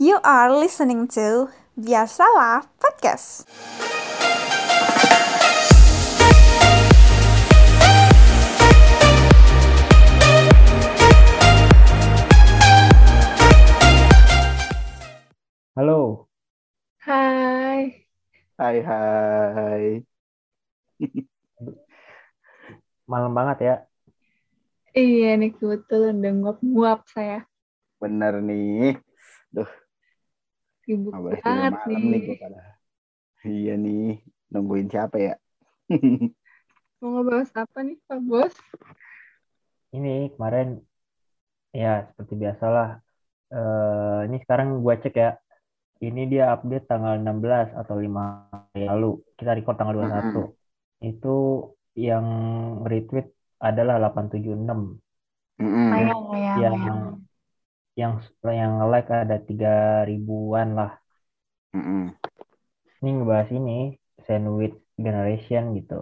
You are listening to Biasalah Podcast. Halo, Hai. Hai hai. malam banget ya. Iya nih kebetulan udah nguap-nguap saya. Bener nih. Sibuk banget malam nih. nih gue pada. Iya nih. Nungguin siapa ya? Mau ngebahas apa nih Pak Bos? Ini kemarin ya seperti biasalah. Eh, ini sekarang gua cek ya. Ini dia update tanggal 16 atau 5 hari lalu. Kita record tanggal 21. Itu yang retweet adalah 876. Mm-mm. Sayang ya. Yang sayang. Yang yang like ada 3 ribuan lah. Mm-mm. Ini ngebahas ini sandwich generation gitu.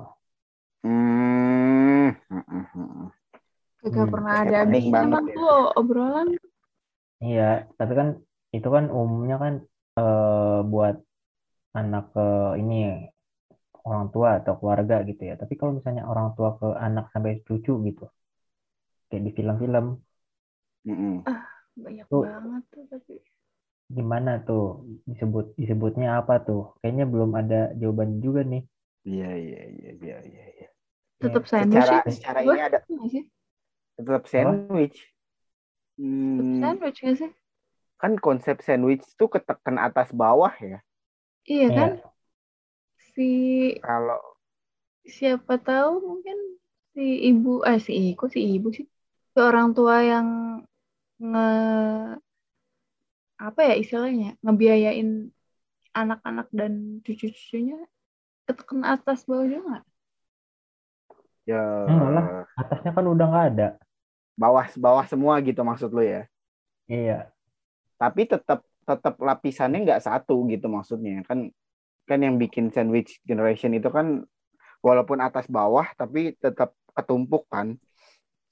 Mm. Hmm, pernah ada habisnya banget emang ya. tuh obrolan. Iya, tapi kan itu kan umumnya kan eh, buat anak ke ini orang tua atau keluarga gitu ya. Tapi kalau misalnya orang tua ke anak sampai cucu gitu, kayak di film-film, Mm-mm. Banyak Tuh. banget tuh tapi. gimana tuh disebut disebutnya apa tuh? Kayaknya belum ada jawaban juga nih. Iya iya iya iya iya. iya. Tetap sandwich Secara sih. secara ini ada sih? tetap sandwich. Tetap Hmm, sandwich nggak sih? kan konsep sandwich itu ketekan atas bawah ya. Iya Iya. kan? Si Kalau siapa tahu mungkin si ibu eh si kok si ibu sih si orang tua yang nge apa ya istilahnya ngebiayain anak-anak dan cucu-cucunya ketekan atas bawah juga nggak? ya Enggak lah. Atasnya kan udah nggak ada. bawah bawah semua gitu maksud lu ya. Iya, tapi tetap tetap lapisannya nggak satu gitu maksudnya kan kan yang bikin sandwich generation itu kan walaupun atas bawah tapi tetap ketumpuk kan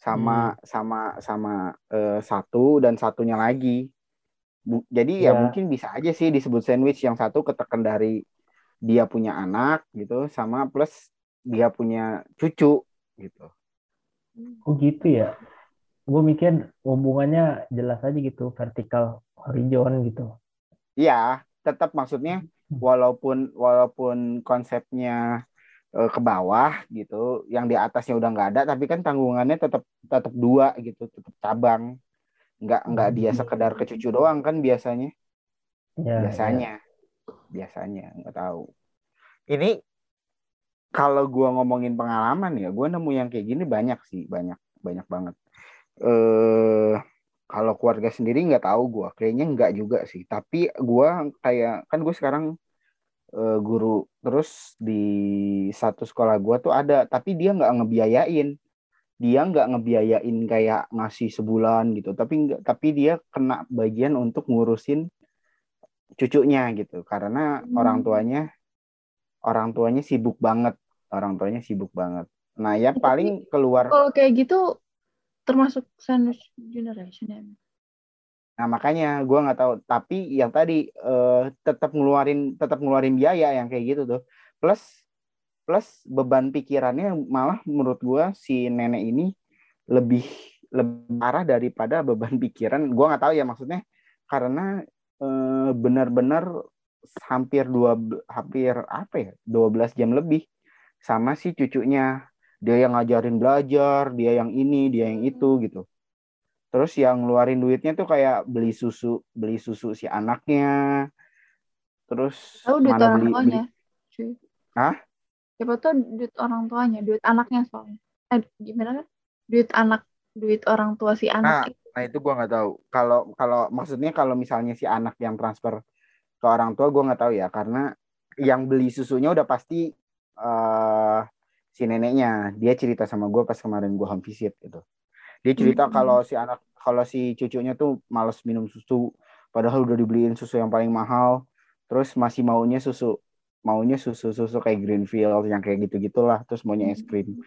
sama sama sama eh, satu dan satunya lagi Bu- jadi ya Iya. mungkin bisa aja sih disebut sandwich yang satu ketekan dari dia punya anak gitu sama plus dia punya cucu gitu oh gitu ya. Gue mikir hubungannya jelas aja gitu, vertikal horizon gitu. Iya, tetap maksudnya walaupun walaupun konsepnya eh, ke bawah gitu, yang di atasnya udah nggak ada, tapi kan tanggungannya tetap tetap dua gitu, tetap cabang. Nggak nggak dia sekedar ke cucu doang kan biasanya, Ya, biasanya, biasanya nggak tahu. Ini kalau gua ngomongin pengalaman ya, gua nemu yang kayak gini banyak sih, banyak banyak banget. Eh kalau keluarga sendiri nggak tahu gua, kayaknya nggak juga sih. Tapi gua kayak kan gue sekarang eh, guru terus di satu sekolah gua tuh ada, tapi dia nggak ngebiayain. Dia nggak ngebiayain kayak ngasih sebulan gitu, tapi nggak, tapi dia kena bagian untuk ngurusin cucunya gitu, karena Hmm. orang tuanya orang tuanya sibuk banget, orang tuanya sibuk banget. Nah ya paling keluar Kalau kayak gitu termasuk sandwich generation ya? Nah makanya gue nggak tahu. Tapi yang tadi eh, tetap ngeluarin tetap ngeluarin biaya yang kayak gitu tuh. Plus plus beban pikirannya malah menurut gue si nenek ini lebih lebih parah daripada beban pikiran. Gue nggak tahu ya maksudnya karena eh, benar-benar hampir dua hampir apa ya 12 jam lebih sama si cucunya. Dia yang ngajarin belajar, dia yang ini, dia yang itu gitu. Terus yang ngeluarin duitnya tuh kayak beli susu, beli susu si anaknya. Terus Tahu duit mana orang beli, beli tuanya. cuy. Hah? Siapa tahu duit orang tuanya, duit anaknya soalnya. Eh, gimana kan? Duit anak, duit orang tua si Nah, anak. itu. nah itu gua nggak tahu. Kalau kalau maksudnya kalau misalnya si anak yang transfer ke orang tua gua nggak tahu ya karena yang beli susunya udah pasti eh si neneknya. Dia cerita sama gua pas kemarin gua home visit gitu. Dia cerita Hmm. kalau si anak kalau si cucunya tuh males minum susu padahal udah dibeliin susu yang paling mahal. Terus masih maunya susu maunya susu-susu kayak Greenfield yang kayak gitu-gitulah terus maunya es krim.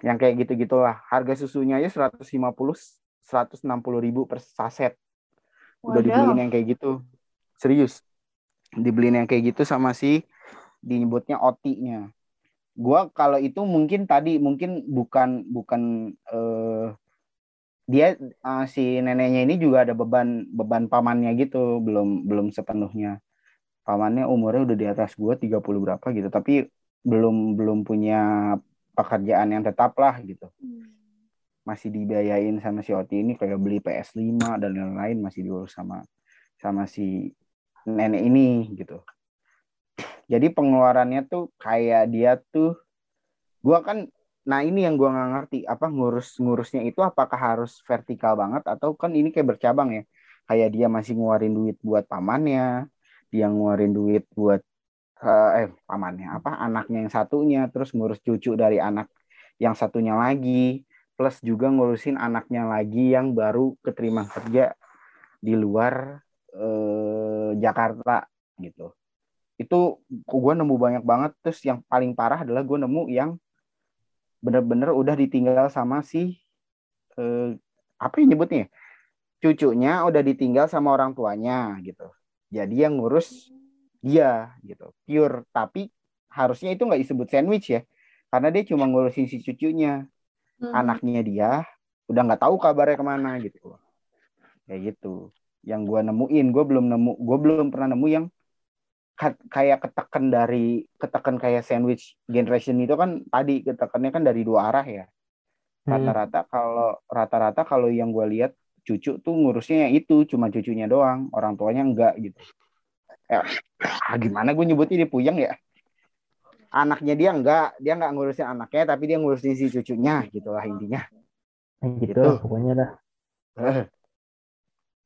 Yang kayak gitu-gitulah. Harga susunya aja 150 160 ribu per saset. Udah Wadaw. dibeliin yang kayak gitu. Serius. Dibeliin yang kayak gitu sama si dinyebutnya OT-nya gua kalau itu mungkin tadi mungkin bukan bukan eh, dia eh, si neneknya ini juga ada beban beban pamannya gitu belum belum sepenuhnya. Pamannya umurnya udah di atas gua 30 berapa gitu tapi belum belum punya pekerjaan yang tetap lah gitu. Masih dibiayain sama si Oti ini kayak beli PS5 dan lain-lain masih diurus sama sama si nenek ini gitu. Jadi pengeluarannya tuh kayak dia tuh gua kan nah ini yang gua nggak ngerti apa ngurus-ngurusnya itu apakah harus vertikal banget atau kan ini kayak bercabang ya. Kayak dia masih ngeluarin duit buat pamannya, dia ngeluarin duit buat eh, eh pamannya apa anaknya yang satunya terus ngurus cucu dari anak yang satunya lagi plus juga ngurusin anaknya lagi yang baru keterima kerja di luar eh, Jakarta gitu. Itu gue nemu banyak banget. Terus yang paling parah adalah gue nemu yang bener-bener udah ditinggal sama si eh, apa yang nyebutnya? Cucunya udah ditinggal sama orang tuanya gitu. Jadi yang ngurus dia gitu, pure. Tapi harusnya itu nggak disebut sandwich ya, karena dia cuma ngurusin si cucunya Hmm. anaknya dia udah nggak tahu kabarnya ke mana gitu kayak gitu yang gue nemuin gue belum nemu gue belum pernah nemu yang kayak ketekan dari ketekan kayak sandwich generation itu kan tadi ketekannya kan dari dua arah ya Hmm. rata-rata kalau rata-rata kalau yang gue lihat cucu tuh ngurusnya itu cuma cucunya doang orang tuanya enggak gitu ya, ah, gimana gue nyebutnya dia puyeng ya anaknya dia enggak dia enggak ngurusin anaknya tapi dia ngurusin si cucunya gitulah intinya gitu, Gitu. pokoknya dah.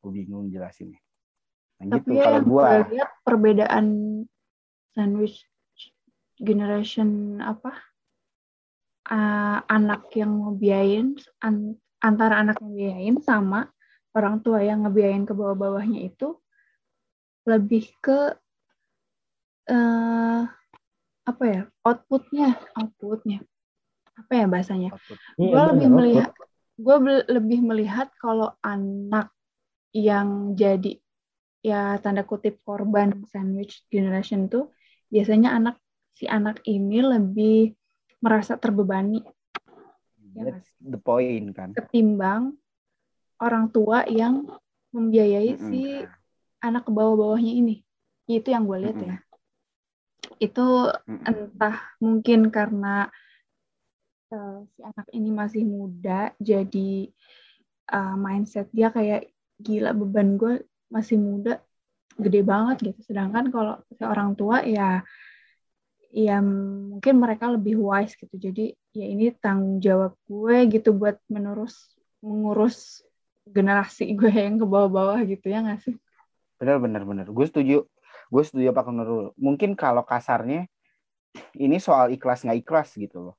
gue bingung jelasinnya nah, gitu Tapi ya kalau yang gua. gue lihat perbedaan sandwich generation apa uh, anak yang ngebiayain an- antara anak yang ngebiayain sama orang tua yang ngebiayain ke bawah-bawahnya itu lebih ke eh apa ya outputnya outputnya. Apa ya bahasanya? Iya, gue bener, lebih melihat gue lebih melihat kalau anak yang jadi ya tanda kutip korban sandwich generation tuh biasanya anak si anak ini lebih merasa terbebani. Ya, that's the point kan? Ketimbang orang tua yang membiayai Mm-mm. si anak ke bawah-bawahnya ini. Itu yang gue lihat ya. Itu Mm-mm. entah mungkin karena eh, si anak ini masih muda jadi eh, mindset dia kayak gila beban gue masih muda gede banget gitu. Sedangkan kalau orang tua ya ya mungkin mereka lebih wise gitu. Jadi ya ini tanggung jawab gue gitu buat menerus mengurus generasi gue yang ke bawah-bawah gitu ya nggak sih? Bener bener bener gue setuju. Gue setuju apa menurut mungkin kalau kasarnya ini soal ikhlas nggak ikhlas gitu loh.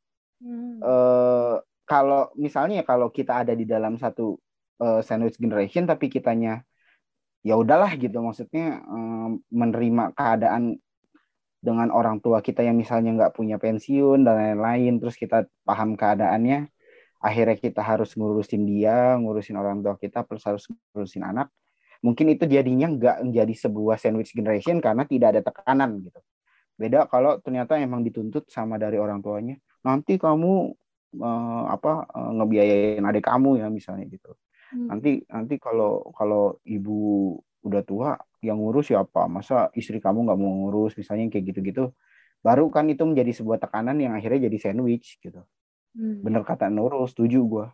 Eh kalau misalnya kalau kita ada di dalam satu eh, sandwich generation tapi kitanya ya udahlah gitu maksudnya eh, menerima keadaan dengan orang tua kita yang misalnya nggak punya pensiun dan lain-lain terus kita paham keadaannya akhirnya kita harus ngurusin dia ngurusin orang tua kita plus harus ngurusin anak. Mungkin itu jadinya nggak menjadi sebuah sandwich generation karena tidak ada tekanan gitu. Beda kalau ternyata emang dituntut sama dari orang tuanya nanti kamu eh, apa eh, ngebiayain adik kamu ya misalnya gitu Hmm. nanti nanti kalau kalau ibu udah tua yang ngurus siapa masa istri kamu nggak mau ngurus misalnya kayak gitu-gitu baru kan itu menjadi sebuah tekanan yang akhirnya jadi sandwich gitu Hmm. bener kata Nurul setuju gua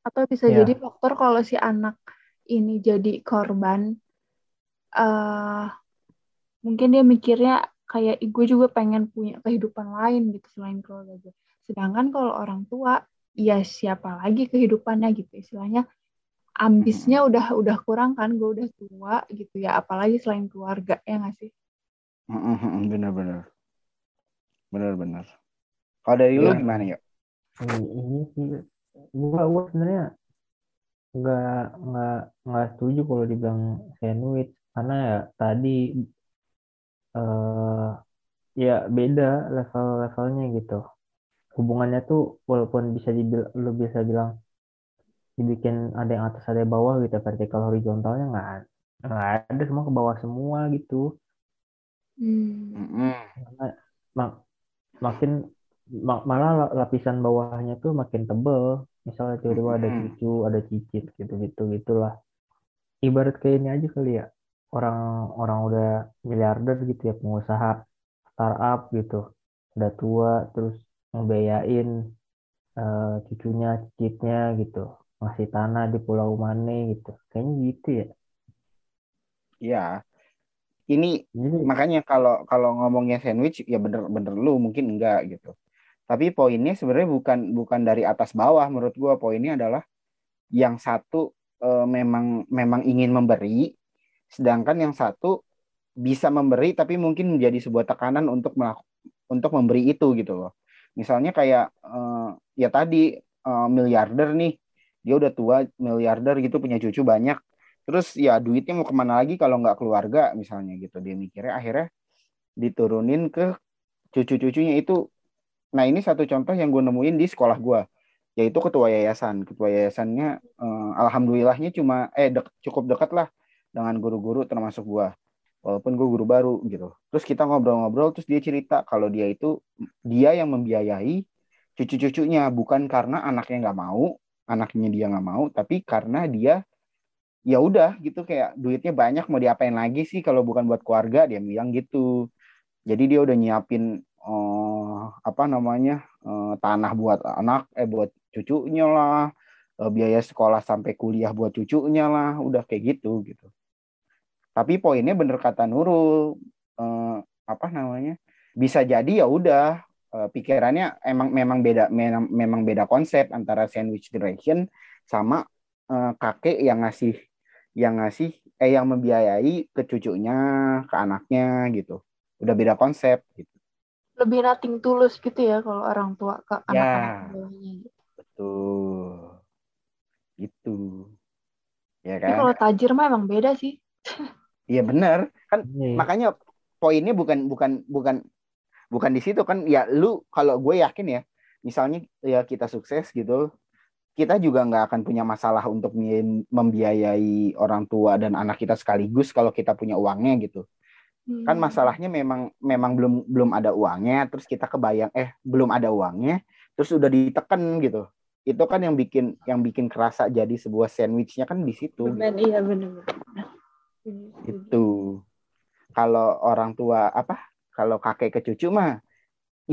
atau bisa Ya. jadi faktor kalau si anak ini jadi korban eh mungkin dia mikirnya kayak "Ih, gue juga pengen punya kehidupan lain gitu selain keluarga gue sedangkan kalau orang tua ya siapa lagi kehidupannya gitu istilahnya ambisnya udah udah kurang kan gue udah tua gitu ya apalagi selain keluarga ya nggak sih? Bener-bener bener-bener kalau dari lu Ya. gimana ya ini, sih gua gua sebenarnya nggak nggak nggak setuju kalau dibilang sandwich karena ya tadi eh ya beda level-levelnya gitu. Hubungannya tuh walaupun bisa dibilang lu bisa bilang dibikin ada yang atas ada yang bawah gitu. Vertikal horizontalnya nggak nggak ada semua ke bawah semua gitu. Hmm. Mak- makin ma- malah lapisan bawahnya tuh makin tebel. Misalnya tiba-tiba ada Mm-mm. cucu ada cicit gitu-gitu gitulah. Ibarat kayak ini aja kali ya. Orang orang udah miliarder gitu ya pengusaha startup gitu. Udah tua terus ngebiayain eh, cucunya cicitnya gitu ngasih tanah di Pulau Mane gitu kayaknya gitu ya Ya, ini jadi makanya kalau kalau ngomongnya sandwich ya bener-bener lu mungkin enggak gitu. Tapi poinnya sebenarnya bukan bukan dari atas bawah menurut gua poinnya adalah yang satu eh, memang memang ingin memberi, sedangkan yang satu bisa memberi tapi mungkin menjadi sebuah tekanan untuk melaku- untuk memberi itu gitu loh. Misalnya kayak eh, ya tadi eh, miliarder nih, dia udah tua miliarder gitu punya cucu banyak. Terus ya duitnya mau ke mana lagi kalau nggak keluarga misalnya gitu. Dia mikirnya akhirnya diturunin ke cucu-cucunya itu. Nah ini satu contoh yang gue nemuin di sekolah gue, yaitu ketua yayasan. Ketua yayasannya eh, alhamdulillahnya cuma eh dek- cukup dekat lah dengan guru-guru termasuk gue. Walaupun gue guru baru gitu. Terus kita ngobrol-ngobrol, terus dia cerita kalau dia itu dia yang membiayai cucu-cucunya bukan karena anaknya nggak mau, anaknya dia nggak mau, tapi karena dia ya udah gitu kayak duitnya banyak mau diapain lagi sih kalau bukan buat keluarga? Dia bilang gitu. Jadi dia udah nyiapin eh, apa namanya eh, tanah buat anak eh buat cucunya lah eh, biaya sekolah sampai kuliah buat cucunya lah udah kayak gitu gitu. Tapi poinnya bener kata Nurul eh, apa namanya bisa jadi ya udah eh, pikirannya emang memang beda memang, memang beda konsep antara sandwich generation sama eh, kakek yang ngasih yang ngasih eh yang membiayai ke cucunya ke anaknya gitu. Udah beda konsep gitu. Lebih nating tulus gitu ya kalau orang tua ke Ya. anak-anak di bawahnya gitu. betul. Gitu. Ya Tapi kan? kalau tajir mah emang beda sih. iya bener kan ini makanya poinnya bukan bukan bukan bukan di situ kan ya lu kalau gue yakin ya misalnya ya kita sukses gitu kita juga nggak akan punya masalah untuk mem- membiayai orang tua dan anak kita sekaligus kalau kita punya uangnya gitu. Kan Hmm. masalahnya memang memang belum belum ada uangnya terus kita kebayang eh belum ada uangnya terus udah ditekan gitu. Itu kan yang bikin yang bikin kerasa jadi sebuah sandwichnya kan di situ Bener, iya bener. itu. Kalau orang tua apa kalau kakek ke cucu mah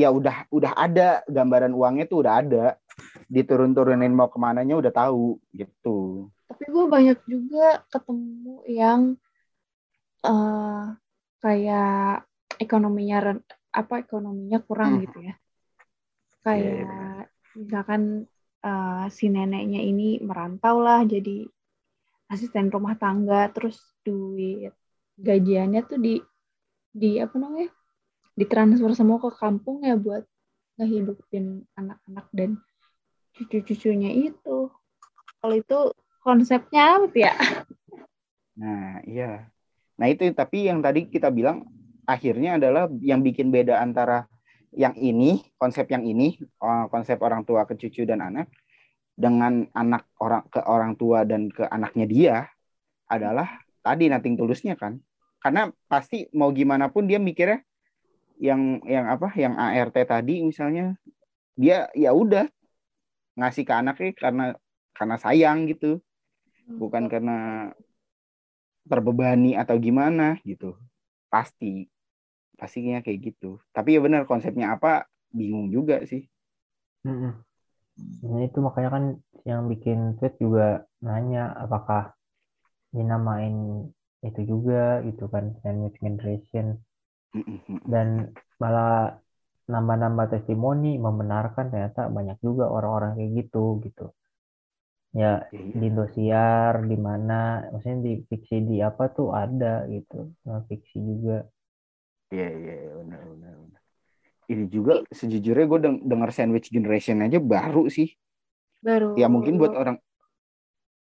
ya udah udah ada gambaran uangnya tuh udah ada diturun-turunin mau ke mananya udah tahu gitu Tapi gue banyak juga ketemu yang eh kayak ekonominya apa ekonominya kurang Hmm. gitu ya. Iya, Kayak misalkan eh, si neneknya ini merantau lah jadi asisten rumah tangga terus duit gajiannya tuh di di apa namanya ditransfer semua ke kampung ya buat ngehidupin anak-anak dan cucu-cucunya itu. Kalau itu konsepnya apa ya nah iya. Nah itu tapi yang tadi kita bilang akhirnya adalah yang bikin beda antara yang ini konsep yang ini eh, konsep orang tua ke cucu dan anak dengan anak orang ke orang tua dan ke anaknya dia adalah tadi nating tulusnya kan. Karena pasti mau gimana pun dia mikirnya yang yang apa yang ART tadi misalnya dia ya udah ngasih ke anaknya karena karena sayang gitu. Bukan karena terbebani atau gimana gitu. Pasti pastinya kayak gitu. Tapi ya benar konsepnya apa bingung juga sih. Mm-mm. Nah itu makanya kan yang bikin tweet juga nanya apakah dinamain itu juga gitu kan sandwich generation dan malah nambah-nambah testimoni membenarkan ternyata banyak juga orang-orang kayak gitu gitu ya di Indosiar di mana maksudnya di fiksi di apa tuh ada gitu non fiksi juga Iya iya iya, benar benar benar. Ini juga sejujurnya gue deng denger sandwich generation aja baru sih. baru Ya mungkin buat orang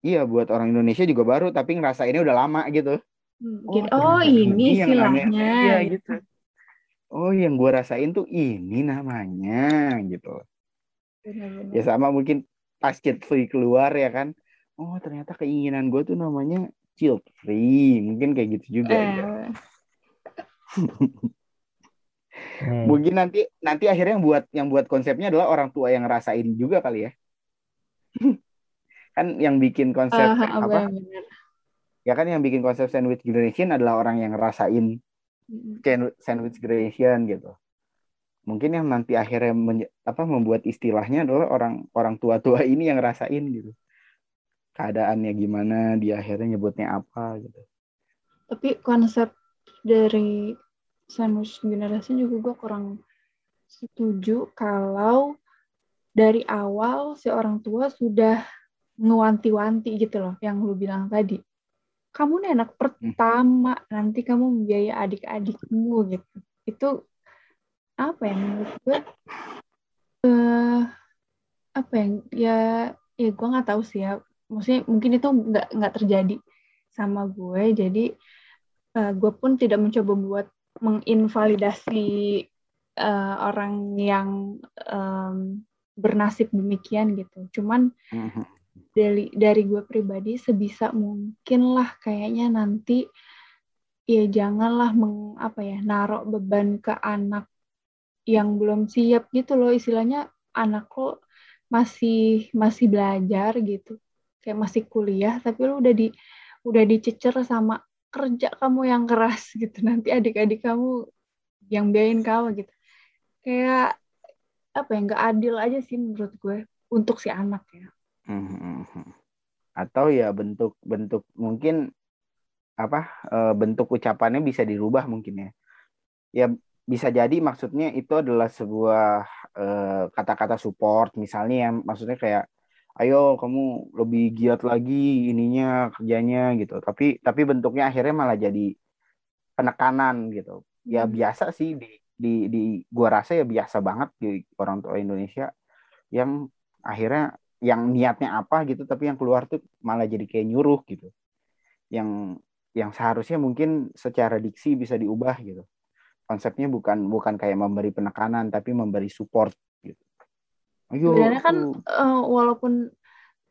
Iya buat orang Indonesia juga baru tapi ngerasainnya udah lama gitu. Hmm, Oh, gitu. oh ini istilahnya Iya gitu. Oh yang gue rasain tuh ini namanya gitu. Benar-benar. Ya sama mungkin pas Kid Free keluar ya kan. Oh ternyata keinginan gue tuh namanya child free mungkin kayak gitu juga ya. Eh, Nih, mungkin nanti nanti akhirnya yang buat yang buat konsepnya adalah orang tua yang ngerasain juga kali ya kan yang bikin konsep ah, apa. Ya kan yang bikin konsep sandwich generation adalah orang yang ngerasain sandwich generation gitu. Mungkin yang nanti akhirnya apa membuat istilahnya adalah orang orang tua-tua ini yang ngerasain gitu. Keadaannya gimana dia akhirnya nyebutnya apa gitu. Tapi konsep dari sandwich generasi juga gue kurang setuju kalau dari awal si orang tua sudah ngewanti-wanti gitu loh yang lu bilang tadi. Kamu nih anak pertama, nanti kamu membiayai adik-adikmu gitu. Itu apa ya menurut gue eh apa yang ya ya gue nggak tahu sih ya maksudnya mungkin itu nggak nggak terjadi sama gue jadi eh, gue pun tidak mencoba buat menginvalidasi eh, orang yang em, bernasib demikian gitu cuman Mhm. Dari dari gue pribadi sebisa mungkin lah kayaknya nanti ya janganlah meng apa ya narok beban ke anak yang belum siap gitu loh. Istilahnya anak lo masih masih belajar gitu. Kayak masih kuliah tapi lo udah di udah dicecer sama kerja kamu yang keras gitu. Nanti adik-adik kamu yang biayain kamu gitu. Kayak apa ya nggak adil aja sih menurut gue untuk si anak ya Mhm. atau ya bentuk-bentuk mungkin apa eh, bentuk ucapannya bisa dirubah mungkin ya ya bisa jadi maksudnya itu adalah sebuah eh, kata-kata support misalnya ya maksudnya kayak ayo kamu lebih giat lagi ininya kerjanya gitu tapi tapi bentuknya akhirnya malah jadi penekanan gitu ya Hmm. biasa sih di di di gua rasa ya biasa banget di orang tua Indonesia yang akhirnya yang niatnya apa gitu tapi yang keluar tuh malah jadi kayak nyuruh gitu. Yang yang seharusnya mungkin secara diksi bisa diubah gitu. Konsepnya bukan bukan kayak memberi penekanan tapi memberi support gitu. Ayo sebenarnya kan eh, walaupun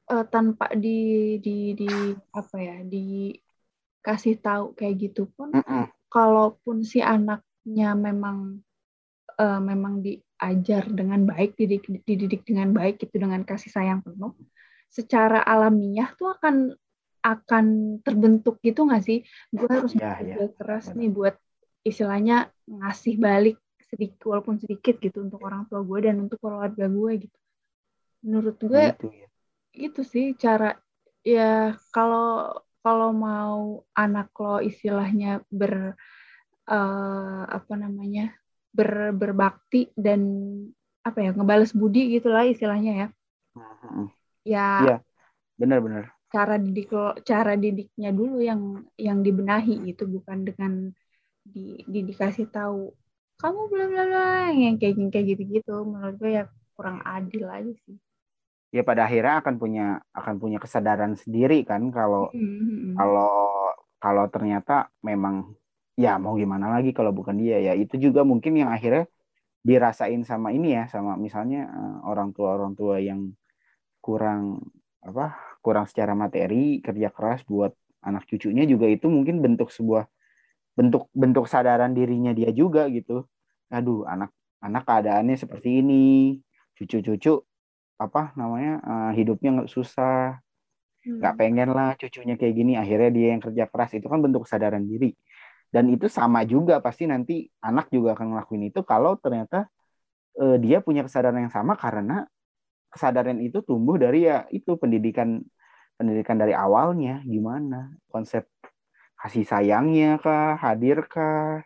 eh, tanpa di di di apa ya dikasih tahu kayak gitu pun Mm-mm. kalaupun si anaknya memang eh, memang diajar dengan baik dididik, dididik dengan baik itu dengan kasih sayang penuh secara alamiah tuh akan akan terbentuk gitu nggak sih? Gue harus Ya, ya, keras benar. nih buat istilahnya ngasih balik sedikit walaupun sedikit gitu untuk orang tua gue dan untuk keluarga gue gitu. Menurut gue gitu ya. itu sih cara ya kalau kalau mau anak lo istilahnya ber eh, apa namanya ber berbakti dan apa ya ngebales budi gitulah istilahnya ya. Mm-mm. ya Iya. benar-benar cara didik cara didiknya dulu yang yang dibenahi itu bukan dengan di, di dikasih tahu kamu bla bla bla yang kayak kayak gitu gitu menurut gue ya kurang adil aja sih. Ya pada akhirnya akan punya akan punya kesadaran sendiri kan kalau Hmm, kalau kalau ternyata memang ya mau gimana lagi kalau bukan dia. Ya itu juga mungkin yang akhirnya dirasain sama ini ya sama misalnya eh, orang tua orang tua yang kurang apa kurang secara materi kerja keras buat anak cucunya juga itu mungkin bentuk sebuah bentuk bentuk kesadaran dirinya dia juga gitu. Aduh anak anak keadaannya seperti ini cucu-cucu apa namanya eh, hidupnya nggak susah Hmm. nggak pengen lah cucunya kayak gini akhirnya dia yang kerja keras. Itu kan bentuk kesadaran diri dan itu sama juga pasti nanti anak juga akan ngelakuin itu kalau ternyata eh, dia punya kesadaran yang sama karena kesadaran itu tumbuh dari ya itu pendidikan pendidikan dari awalnya. Gimana? Konsep kasih sayangnya kah? Hadir kah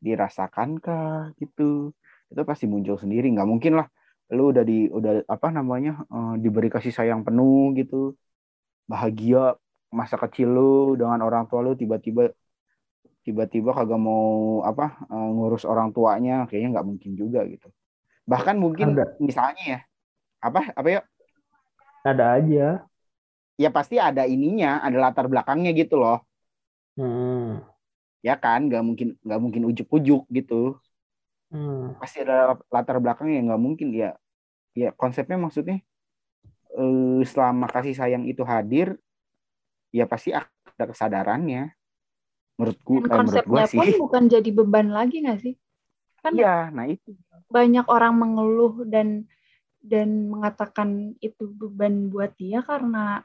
dirasakan kah gitu. Itu pasti muncul sendiri. Nggak mungkin lah lu udah di udah apa namanya eh, diberi kasih sayang penuh gitu. Bahagia masa kecil lu dengan orang tua lu tiba-tiba tiba-tiba kagak mau apa eh, ngurus orang tuanya kayaknya nggak mungkin juga gitu bahkan mungkin Ada. misalnya ya apa apa ya ada aja. ya pasti ada ininya ada latar belakangnya gitu loh Hmm. ya kan nggak mungkin nggak mungkin ujuk-ujuk gitu Hmm. pasti ada latar belakangnya yang nggak mungkin ya ya konsepnya maksudnya eh, selama kasih sayang itu hadir ya pasti ada kesadarannya menurut Dan gua eh, menurut konsepnya gua sih pun bukan jadi beban lagi nggak sih? Kan iya nah itu banyak orang mengeluh dan dan mengatakan itu beban buat dia karena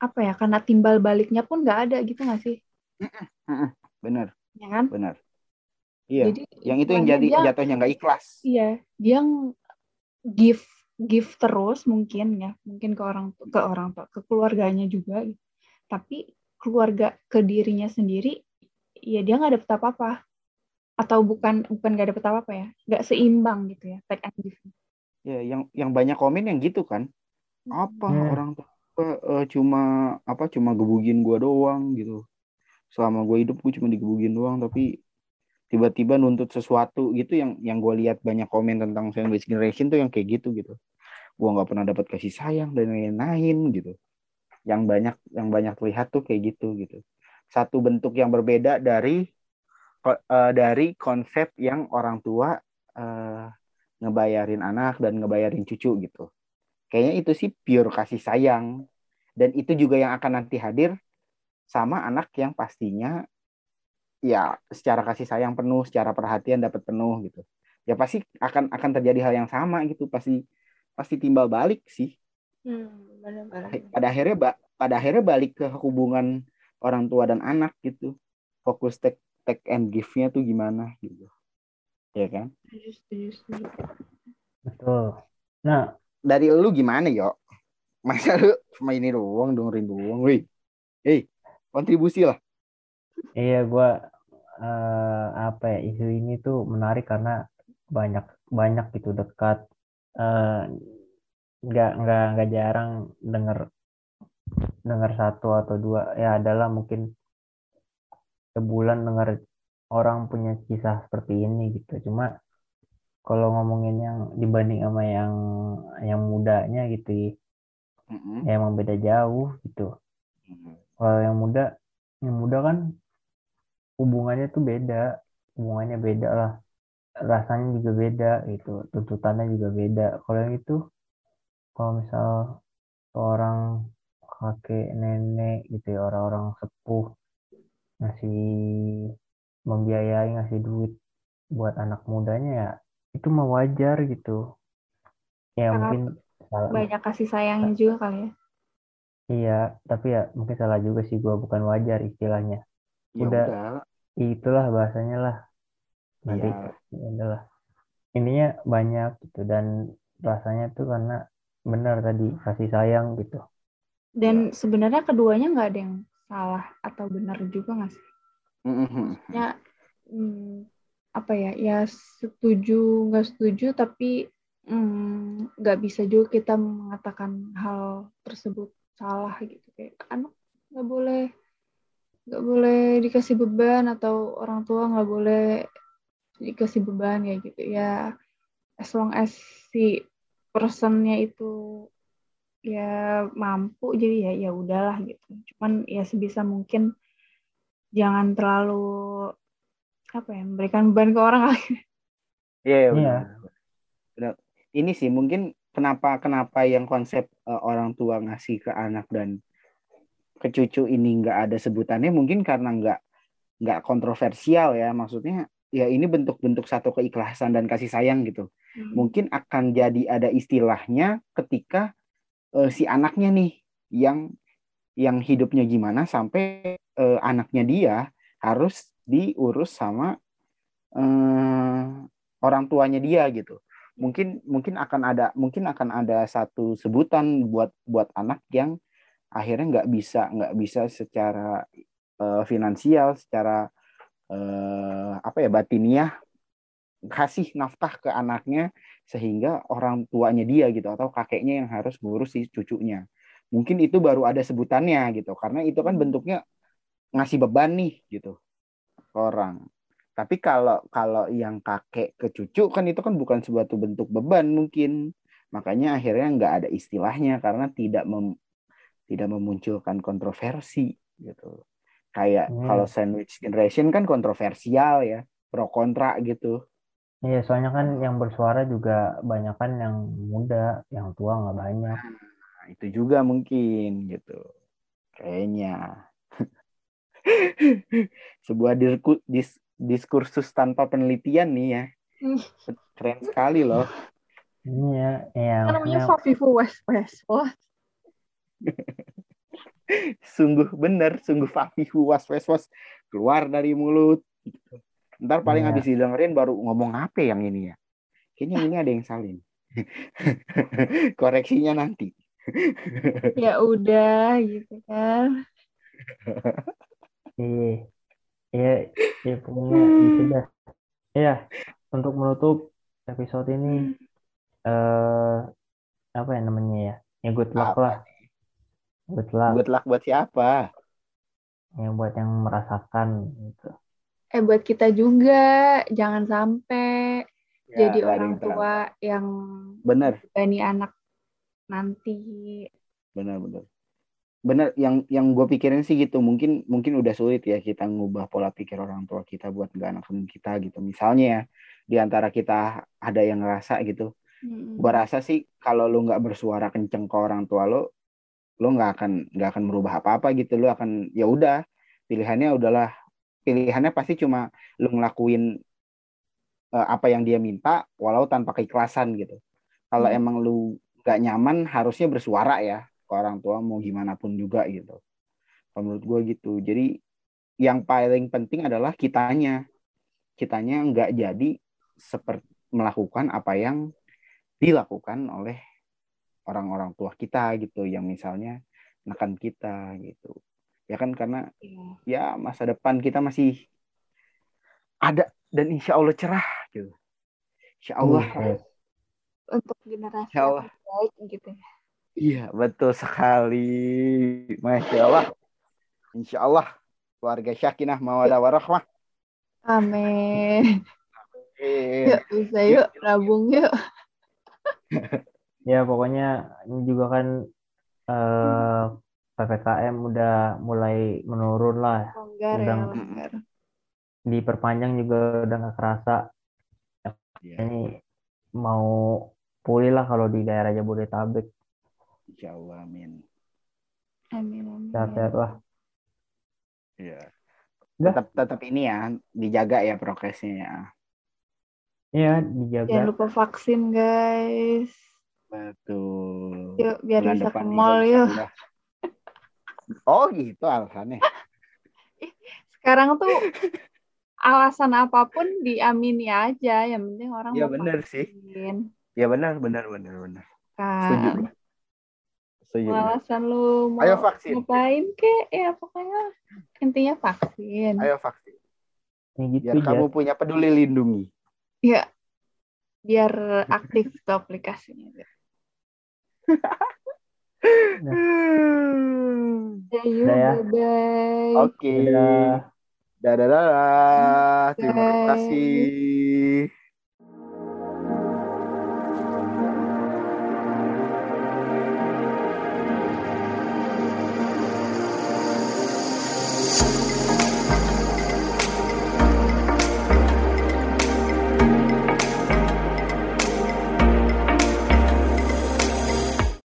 apa ya? Karena timbal baliknya pun nggak ada gitu nggak sih? bener Ya kan? bener iya Jadi yang itu yang jadi dia, jatuhnya nggak ikhlas iya dia give give terus mungkin ya mungkin ke orang ke orang ke keluarganya juga tapi keluarga ke dirinya sendiri ya dia nggak dapet apa apa atau bukan bukan nggak dapet apa apa ya nggak seimbang gitu ya take and give. Ya yang yang banyak komen yang gitu kan. Apa Hmm. orang tua eh, cuma apa cuma gebugin gua doang gitu. Selama gue hidup gue cuma digebugin doang tapi tiba-tiba nuntut sesuatu gitu yang yang gue lihat banyak komen tentang sandwich generation tuh yang kayak gitu gitu. Gue nggak pernah dapat kasih sayang dan lain-lain gitu yang banyak yang banyak terlihat tuh kayak gitu gitu satu bentuk yang berbeda dari eh, dari konsep yang orang tua eh, ngebayarin anak dan ngebayarin cucu gitu kayaknya itu sih pure kasih sayang dan itu juga yang akan nanti hadir sama anak yang pastinya ya secara kasih sayang penuh, secara perhatian dapat penuh gitu. Ya pasti akan akan terjadi hal yang sama gitu, pasti pasti timbal balik sih. Hmm, Pada akhirnya ba- pada akhirnya balik ke hubungan orang tua dan anak gitu. Fokus take take and give-nya tuh gimana gitu. Ya kan? Betul. Nah, Dari lu gimana, yo? Masa lu cuma ini doang, dengerin doang, wih. Hei, kontribusi lah. iya gua eh, apa ya isu ini tuh menarik karena banyak banyak gitu dekat eh, nggak nggak nggak jarang denger dengar satu atau dua. Ya adalah mungkin sebulan dengar orang punya kisah seperti ini gitu. Cuma kalau ngomongin yang dibanding sama yang yang mudanya gitu Mm-mm. ya emang beda jauh gitu. Kalau yang muda yang muda kan hubungannya tuh beda hubungannya beda lah. Rasanya juga beda gitu tuntutannya juga beda. Kalau yang itu kalau misal seorang kakek nenek gitu ya orang-orang sepuh ngasih membiayai ngasih duit buat anak mudanya ya itu mah wajar gitu ya Sangat mungkin salah, banyak kasih sayangnya juga kali ya iya tapi ya mungkin salah juga sih gua bukan wajar istilahnya Ya Udah. udah. itulah bahasanya lah nanti Iya. ya adalah ininya banyak gitu dan rasanya tuh karena benar tadi kasih sayang gitu. Dan sebenarnya keduanya nggak ada yang salah atau benar juga nggak sih? Mm-mm. ya hmm, apa ya ya setuju nggak setuju tapi hmm, nggak bisa juga kita mengatakan hal tersebut salah gitu. Kayak anak nggak boleh nggak boleh dikasih beban atau orang tua nggak boleh dikasih beban kayak gitu. Ya as long as si personnya itu ya mampu jadi ya ya udahlah gitu. Cuman ya sebisa mungkin jangan terlalu apa ya memberikan beban ke orang kali. Iya, iya, Iya. benar. Ini sih mungkin kenapa kenapa yang konsep eh, orang tua ngasih ke anak dan ke cucu ini nggak ada sebutannya mungkin karena nggak nggak kontroversial ya. Maksudnya ya ini bentuk-bentuk satu keikhlasan dan kasih sayang gitu mungkin akan jadi ada istilahnya ketika eh, si anaknya nih yang yang hidupnya gimana sampai eh, anaknya dia harus diurus sama eh, orang tuanya dia gitu. Mungkin mungkin akan ada mungkin akan ada satu sebutan buat buat anak yang akhirnya nggak bisa nggak bisa secara eh, finansial secara eh, apa ya batiniah kasih nafkah ke anaknya sehingga orang tuanya dia gitu atau kakeknya yang harus ngurus si cucunya. Mungkin itu baru ada sebutannya gitu karena itu kan bentuknya ngasih beban nih gitu orang. Tapi kalau kalau yang kakek ke cucu kan itu kan bukan suatu bentuk beban mungkin. Makanya akhirnya nggak ada istilahnya karena tidak mem- tidak memunculkan kontroversi gitu. Kayak Hmm. kalau sandwich generation kan kontroversial ya pro kontra gitu iya soalnya kan yang bersuara juga banyak kan yang muda yang tua nggak banyak Nah, itu juga mungkin gitu. Kayaknya. Sebuah dirku- dis- diskursus tanpa penelitian nih ya. Keren sekali loh. Ini ya, ya Kan namanya Fafifu West West. Sungguh bener, sungguh fafihu was was was keluar dari mulut. Gitu. Ntar paling Iya. habis didengerin baru ngomong apa yang ini ya. Kayaknya ini ada yang salin. Koreksinya nanti. ya udah gitu kan. Iya, iya, iya pokoknya gitu dah. Iya, untuk menutup episode ini, eh apa ya namanya ya? Ya good luck Apa lah, good luck. Good luck buat siapa? Ya buat yang merasakan gitu. Eh buat kita juga jangan sampai Ya, jadi orang tua yang Bener, bani anak nanti. bener, bener. Bener, yang yang gue pikirin sih gitu. Mungkin mungkin udah sulit ya kita ngubah pola pikir orang tua kita buat nggak anak kita gitu. Misalnya ya, di antara kita ada yang ngerasa gitu. Mm-mm. Gua rasa sih kalau lu nggak bersuara kenceng ke orang tua lo, lo nggak akan nggak akan merubah apa-apa gitu. Lo akan ya udah pilihannya udahlah pilihannya pasti cuma lu ngelakuin eh, apa yang dia minta walau tanpa keikhlasan gitu. Kalau Hmm. emang lu nggak nyaman harusnya bersuara ya ke orang tua mau gimana pun juga gitu. Menurut gue gitu. Jadi yang paling penting adalah kitanya. Kitanya nggak jadi seperti melakukan apa yang dilakukan oleh orang-orang tua kita gitu yang misalnya nekan kita gitu ya kan karena Iya. ya masa depan kita masih ada dan insya Allah cerah gitu insya Allah Buset. Untuk generasi Insya Allah. yang baik gitu ya. iya betul sekali masya Allah insya Allah keluarga Syakinah mawadah warahmah Amin. Eh, Yuk bisa yuk nabung yuk. Ya pokoknya ini juga kan eh PPKM udah mulai menurun lah. Longgar ya Udang. longgar. Diperpanjang juga udah nggak kerasa. Iya, Ini mau pulih lah kalau di daerah Jabodetabek. insya Allah amin Amin amin. Sehat-sehat lah. Iya. Udah. tetap tetap ini ya dijaga ya prokesnya ya Iya, dijaga. Jangan lupa vaksin guys. betul Yuk biar Bulan bisa ke mall yuk. Oh gitu alasannya Sekarang tuh alasan apa pun diamini aja. Yang penting orang mau bener sih. ya benar benar benar benar setuju Kan. setuju Mau alasan lu mau ayo vaksin ngapain kek ya pokoknya intinya vaksin. ayo vaksin Ya gitu biar Jas. kamu punya peduli lindungi Ya. Biar aktif tuh aplikasinya. Ya, yuk, Udah ya. bye-bye. oke Dadah. dadah dadah terima Bye. kasih